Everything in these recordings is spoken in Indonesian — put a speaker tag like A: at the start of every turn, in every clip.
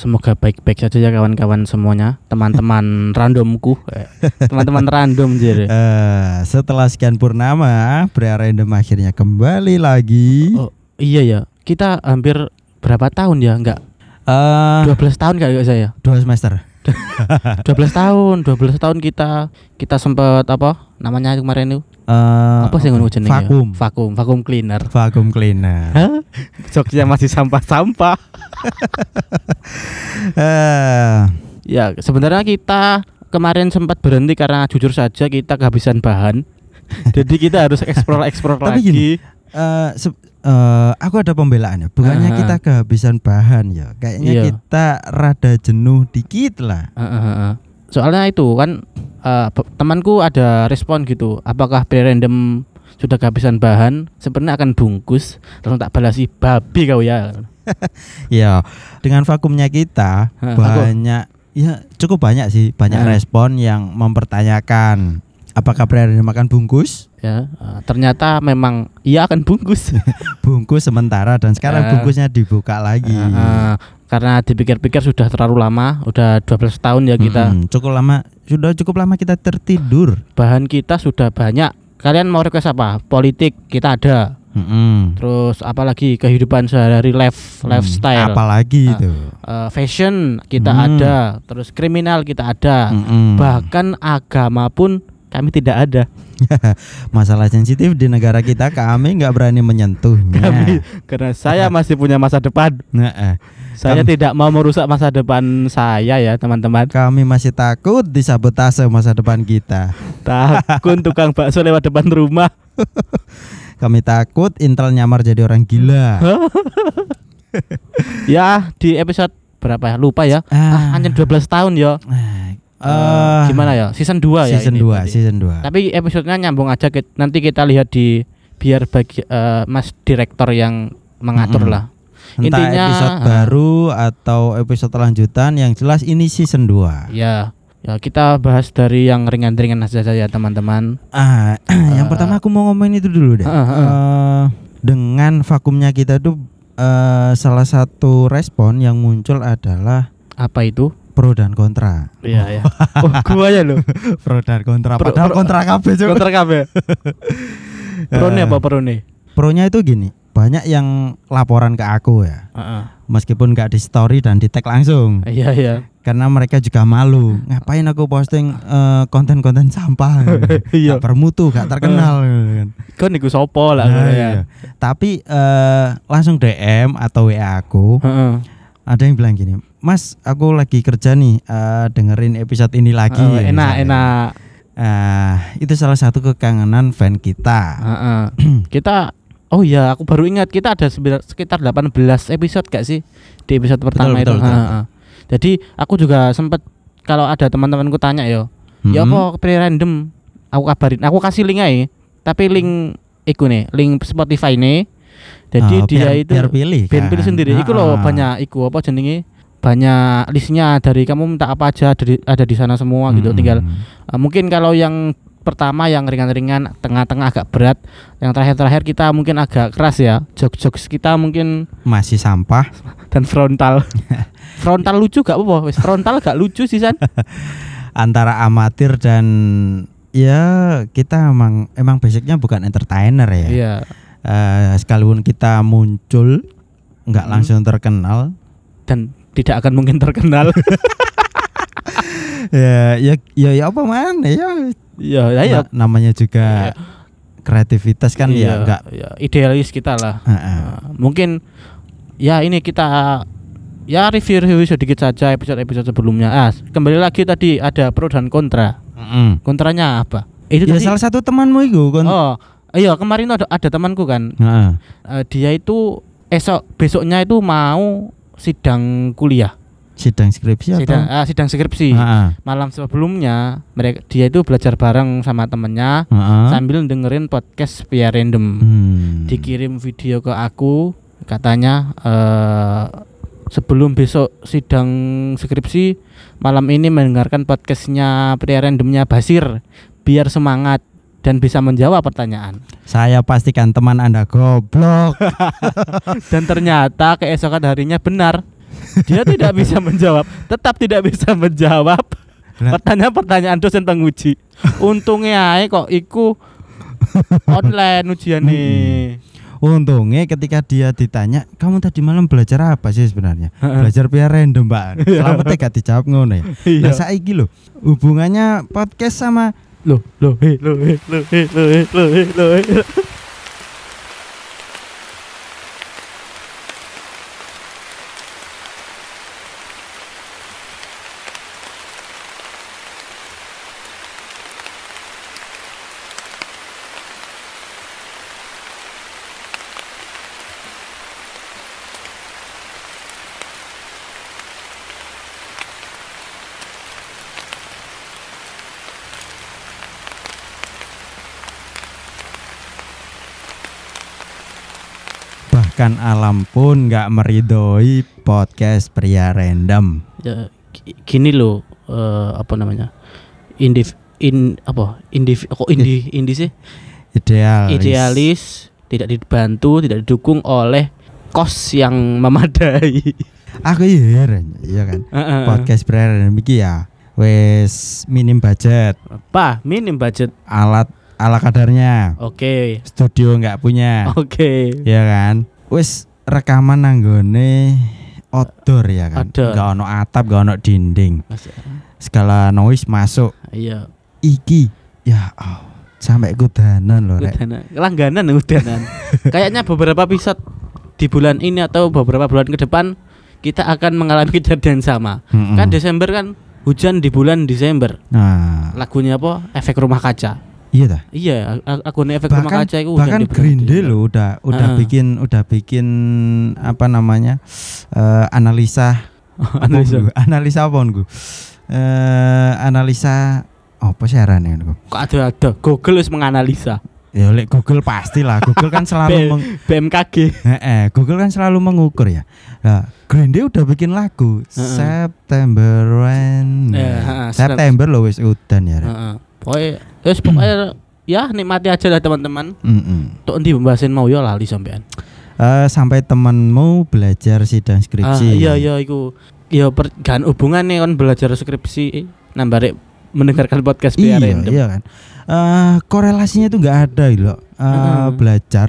A: Semoga baik-baik saja ya kawan-kawan semuanya, teman-teman randomku, teman-teman random jadi.
B: Eh, setelah sekian purnama, pria random akhirnya kembali lagi.
A: Oh iya ya, kita hampir berapa tahun ya? Enggak,
B: Eh,
A: 12 tahun kali saya.
B: dua semester.
A: 12 tahun, 12 tahun kita kita sempat apa namanya kemarin itu?
B: Eh,
A: Apa sih ngono jenenge? ya?
B: Vakum.
A: Vakum, vakum cleaner.
B: Vakum cleaner.
A: Jogja masih sampah-sampah.
B: Eh,
A: Ya, sebenarnya kita kemarin sempat berhenti karena jujur saja kita kehabisan bahan. Jadi kita harus explore-explore
B: Tapi
A: lagi.
B: gini, eh, se- eh, aku ada pembelaannya. Bukannya
A: Aha.
B: kita kehabisan bahan ya. Kayaknya
A: Iya.
B: kita rada jenuh dikit lah.
A: Heeh, heeh. Soalnya itu kan pe- temanku ada respon gitu. Apakah pre random sudah kehabisan bahan? Sebenarnya akan bungkus. Langsung tak balasi babi kau ya.
B: Ya, dengan vakumnya kita banyak ya cukup banyak sih, banyak respon yang mempertanyakan apakah pria makan bungkus?
A: Ya, eh, ternyata memang ia akan bungkus.
B: Bungkus sementara dan sekarang bungkusnya dibuka lagi.
A: Karena dipikir-pikir sudah terlalu lama, udah 12 tahun ya kita.
B: Mm-mm, cukup lama, sudah cukup lama kita tertidur.
A: Bahan kita sudah banyak. Kalian mau request apa? Politik kita ada.
B: Mm-mm.
A: Terus apalagi kehidupan sehari-hari life
B: Hmm,
A: lifestyle.
B: Apalagi
A: Ah.
B: itu.
A: Eh, fashion kita
B: Hmm.
A: ada, terus kriminal kita ada.
B: Mm-mm.
A: Bahkan agama pun kami tidak ada.
B: Masalah sensitif di negara kita kami nggak berani menyentuhnya.
A: Kami karena saya masih punya masa depan.
B: Nah, eh,
A: Saya
B: Kami-
A: tidak mau merusak masa depan saya ya, teman-teman.
B: kami masih takut disabotase masa depan kita.
A: Takut tukang bakso lewat depan rumah.
B: Kami takut Intel nyamar jadi orang gila.
A: Ya, di episode berapa ya? Lupa ya. Ah, anjir 12 tahun ya.
B: Eh,
A: Eh, gimana ya? Season 2 ya
B: Season
A: ini
B: 2,
A: berarti.
B: season 2.
A: Tapi episodenya nyambung aja Kit. nanti kita lihat di biar bagi eh, Mas direktor yang mengatur
B: Mm-mm.
A: lah.
B: Entah
A: intinya-
B: episode
A: ah.
B: baru atau episode lanjutan yang jelas ini season 2.
A: Ya, ya kita bahas dari yang ringan-ringan saja ya teman-teman.
B: Ah, yang
A: Eh.
B: pertama aku mau ngomongin itu dulu deh.
A: Ah, ah, ah.
B: Eh, dengan vakumnya kita tuh eh, salah satu respon yang muncul adalah
A: Apa itu?
B: pro dan kontra.
A: Iya ya. Oh, gua ya loh.
B: Pro dan kontra.
A: Pro-
B: Padahal
A: pro-
B: kontra kabeh.
A: Kontra kabeh. Pro
B: Eh.
A: apa pro nih?
B: Pronya itu gini, banyak yang laporan ke aku ya.
A: Heeh.
B: Meskipun nggak di story dan di tag langsung
A: Iya iya.
B: karena mereka juga malu. Ngapain aku posting eh, konten-konten sampah?
A: Iya.
B: Gak bermutu, gak terkenal gitu kan.
A: Niku sopo lah
B: Nah,
A: ya.
B: iya. Tapi eh, langsung DM atau WA aku, ada yang bilang gini, Mas, aku lagi kerja nih, eh, dengerin episode ini lagi.
A: Eh, enak
B: misalnya.
A: enak.
B: Eh, itu salah satu kekangenan fan kita.
A: Heeh. kita Oh iya, aku baru ingat kita ada sekitar 18 episode gak sih di episode pertama
B: betul,
A: itu.
B: betul.
A: Heeh. Jadi aku juga sempet kalau ada teman-temanku tanya yo, ya
B: Mm-mm.
A: apa pre random aku kabarin, aku kasih link aja. Tapi link iku nih, link Spotify nih. Jadi
B: Oh,
A: dia
B: biar-
A: itu
B: biar pilih
A: biar
B: kan.
A: pilih sendiri. Iku loh
B: Ah.
A: banyak iku apa jenenge? Banyak listnya dari kamu minta apa aja ada di, ada di sana semua gitu.
B: Mm-mm.
A: Tinggal Uh, mungkin kalau yang pertama yang ringan-ringan, tengah-tengah agak berat, yang terakhir-terakhir kita mungkin agak keras ya. Jokes-jokes kita mungkin
B: masih sampah.
A: dan frontal. frontal lucu gak apa-apa, wis frontal gak lucu sih San.
B: antara amatir dan ya kita emang emang basicnya bukan entertainer ya.
A: Iya.
B: Eh, sekalipun kita muncul nggak
A: Hmm.
B: langsung terkenal,
A: Dan tidak akan mungkin terkenal.
B: ya ya ya, ya apa mana ya.
A: Iya, ya ya.
B: Na- namanya juga kreativitas kan
A: Iya,
B: ya enggak.
A: ya, idealis kita lah.
B: Heeh.
A: Nah, mungkin ya ini kita ya review-review sedikit saja episode-episode sebelumnya. Ah, kembali lagi tadi ada pro dan kontra.
B: Mm-mm.
A: Kontranya apa? Itu
B: Ya
A: tadi-
B: salah satu temanmu itu kan.
A: Oh, iya kemarin ada ada temanku kan.
B: Heeh.
A: eh, dia itu esok besoknya itu mau sidang kuliah,
B: Sidang skripsi
A: sidang
B: atau?
A: ah, sidang skripsi.
B: Heeh.
A: Malam sebelumnya mereka dia itu belajar bareng sama temennya
B: Heeh.
A: sambil dengerin podcast via random.
B: Hmm.
A: Dikirim video ke aku katanya eh sebelum besok sidang skripsi malam ini mendengarkan podcastnya pria randomnya Basir biar semangat dan bisa menjawab pertanyaan.
B: Saya pastikan teman Anda goblok.
A: Dan ternyata keesokan harinya benar. Dia tidak bisa menjawab, tetap tidak bisa menjawab
B: Lah.
A: pertanyaan-pertanyaan dosen penguji. Untungnya ae kok iku online ujiannya.
B: Untungnya ketika dia ditanya, kamu tadi malam belajar apa sih sebenarnya? Belajar biar random, Mbak. Selamatnya gak dijawab ngono ya.
A: Iya.
B: Lah saiki lho, hubungannya podcast sama
A: Loh, loh, eh, loh, eh, loh, eh, loh, loh, loh.
B: Bahkan alam pun nggak meridoi podcast pria random.
A: Ya, gi- gini loh, eh, apa namanya? Indiv in apa? Indiv kok indi indi sih?
B: Ideal.
A: Idealis, tidak dibantu, tidak didukung oleh kos yang memadai.
B: Aku iya heran, iya kan.
A: Heeh.
B: Podcast pria random iki ya wes minim budget,
A: Apa? Minim budget.
B: alat ala kadarnya,
A: Oke.
B: studio nggak punya.
A: Oke.
B: ya kan wis rekaman nanggone outdoor ya kan
A: Outdoor.
B: gak ono atap gak ono dinding
A: Mas-
B: segala noise masuk
A: Iya.
B: iki ya oh, sampai kudanan loh rek
A: Udanan. Langganan udanan. Kayaknya beberapa episode di bulan ini atau beberapa bulan ke depan kita akan mengalami kejadian sama.
B: Mm-mm.
A: Kan Desember kan hujan di bulan Desember.
B: nah
A: Lagunya apa? Efek rumah kaca.
B: Iya dah
A: Iya, a- lagunya efek rumah
B: bahkan
A: kaca itu
B: bahkan
A: bulan
B: Green Day
A: Desember.
B: loh udah udah
A: Ah.
B: bikin udah bikin apa namanya eh, analisa
A: Analisa.
B: apa, Nggu? analisa apa Nggu? Eh, analisa apa sih arane Nggu?
A: Kok ada ada Google harus menganalisa
B: ya oleh Google pastilah Google kan selalu meng,
A: BMKG.
B: Eh, Google kan selalu mengukur ya. Nah, Green Day udah bikin lagu
A: Heeh.
B: September Rain.
A: Eh, heeh,
B: September loh wis udan ya.
A: Heeh. Pokoknya terus pokoknya ya nikmati aja lah teman-teman.
B: Mm-mm.
A: Tok endi pembahasan mau ya lali sampean.
B: Eh, sampai temenmu belajar sidang
A: Ah,
B: skripsi.
A: iya iya iku. Ya per, kan hubungan nih kan belajar skripsi nambah mendengarkan podcast
B: Iya,
A: biar random.
B: iya kan. Eh, korelasinya itu nggak ada loh. Eh,
A: Heeh.
B: belajar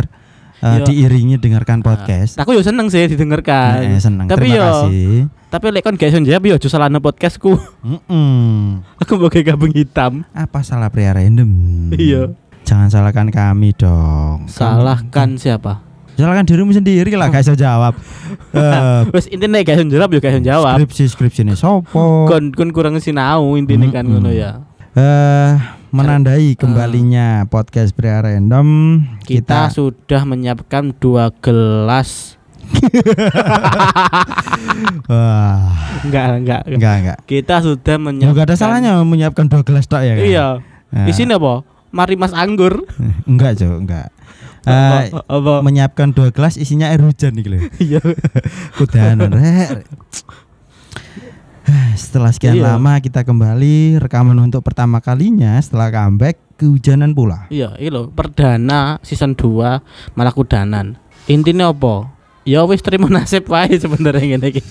A: Iya.
B: diiringi dengarkan podcast.
A: Aku yo seneng sih didengarkan.
B: Eh, senang.
A: Tapi
B: Terima
A: yo
B: kasih.
A: tapi lek kon gak iso jawab yo aja salahno podcastku.
B: Mm-mm.
A: Aku mau kayak gabung hitam.
B: Apa salah pria random?
A: Iya.
B: Jangan salahkan kami dong.
A: Salahkan siapa?
B: Salahkan dirimu sendiri lah, bisa jawab. Eh,
A: Wes intinya gak iso jawab yo iso jawab.
B: skripsi skripsi ini sopo
A: Kon kon kurang sinau intinya kan
B: Mm-mm.
A: ngono ya.
B: eh menandai kembalinya podcast pria random
A: Kita,
B: kita,
A: sudah menyiapkan dua gelas.
B: wah
A: Enggak, enggak.
B: enggak enggak
A: Kita sudah menyiapkan.
B: enggak ada salahnya menyiapkan dua gelas tok ya kan
A: Iya.
B: Nah,
A: Di sini apa? Mari Mas Anggur.
B: enggak Jo enggak Eh,
A: Apa?
B: menyiapkan dua gelas isinya air hujan nih loh
A: Iya.
B: kudanan setelah sekian
A: Iya.
B: lama kita kembali rekaman untuk pertama kalinya setelah comeback kehujanan pula
A: Iya, iki lho, perdana season 2 malah kudanan. Intinya apa? Ya wis terima nasib wae sebenarnya ngene iki.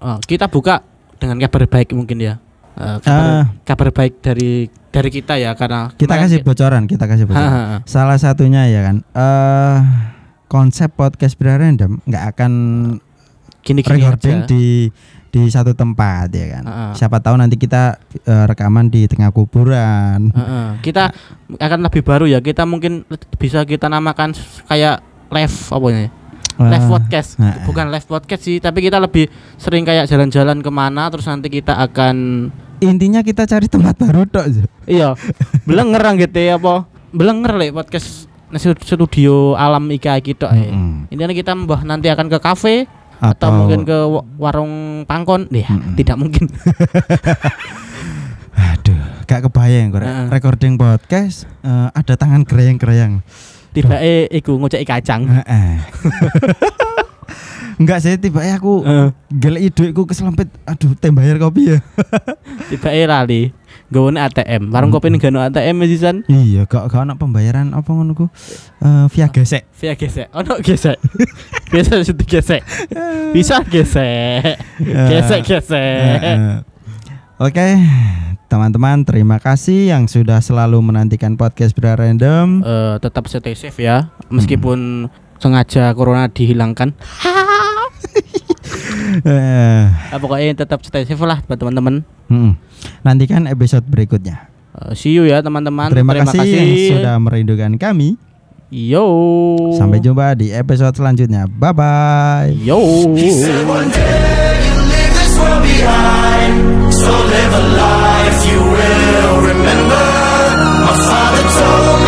A: oh, kita buka dengan kabar baik mungkin ya. Eh, kabar,
B: Ah.
A: kabar baik dari dari kita ya karena
B: kita kasih
A: ki-
B: bocoran kita kasih bocoran
A: ha, ha.
B: Salah satunya ya kan eh konsep podcast Bra random nggak akan
A: gini-gini
B: recording
A: aja.
B: di di satu tempat ya kan.
A: Ha, ha.
B: Siapa tahu nanti kita eh, rekaman di tengah kuburan.
A: Heeh. Kita akan lebih baru ya. Kita mungkin bisa kita namakan kayak live apa ya? Live
B: Eh,
A: podcast.
B: heeh.
A: Bukan live podcast sih, tapi kita lebih sering kayak jalan-jalan ke mana terus nanti kita akan
B: Intinya kita cari tempat baru tok. Jo.
A: iya belenger gitu ya apa belenger lek podcast studio alam ika gitu eh.
B: Mm-mm.
A: Intinya kita mbah nanti akan ke kafe atau, mungkin ke wa- warung pangkon ya
B: Mm-mm.
A: tidak mungkin
B: aduh, gak kebayang kok.
A: Heeh.
B: Recording podcast eh, ada tangan gereyang-gereyang.
A: tiba eh iku ngoceki kacang
B: Heeh. Enggak sih tiba aku
A: Heeh.
B: gelek duitku keselempit. Aduh, tem bayar kopi ya.
A: tiba lali gawone ATM warung kopi ini gak ono ATM ya sisan
B: iya, gak gak ana pembayaran apa ngono ku. Eh, via gesek.
A: via gesek. Ono gesek. Gesek sudah gesek. Bisa gesek. Gesek gesek.
B: Heeh. Oke, teman-teman, terima kasih yang sudah selalu menantikan podcast Bra Random.
A: Eh, tetap stay safe ya. Meskipun sengaja corona dihilangkan.
B: Eh,
A: Nah, pokoknya tetap stay safe lah buat teman-teman
B: Hmm. Nantikan episode berikutnya.
A: Uh, see you ya teman-teman.
B: Terima, Terima kasih, kasih sudah merindukan kami.
A: Yo.
B: Sampai jumpa di episode selanjutnya. Bye bye.
A: Yo.
C: So live a life you will remember. My father told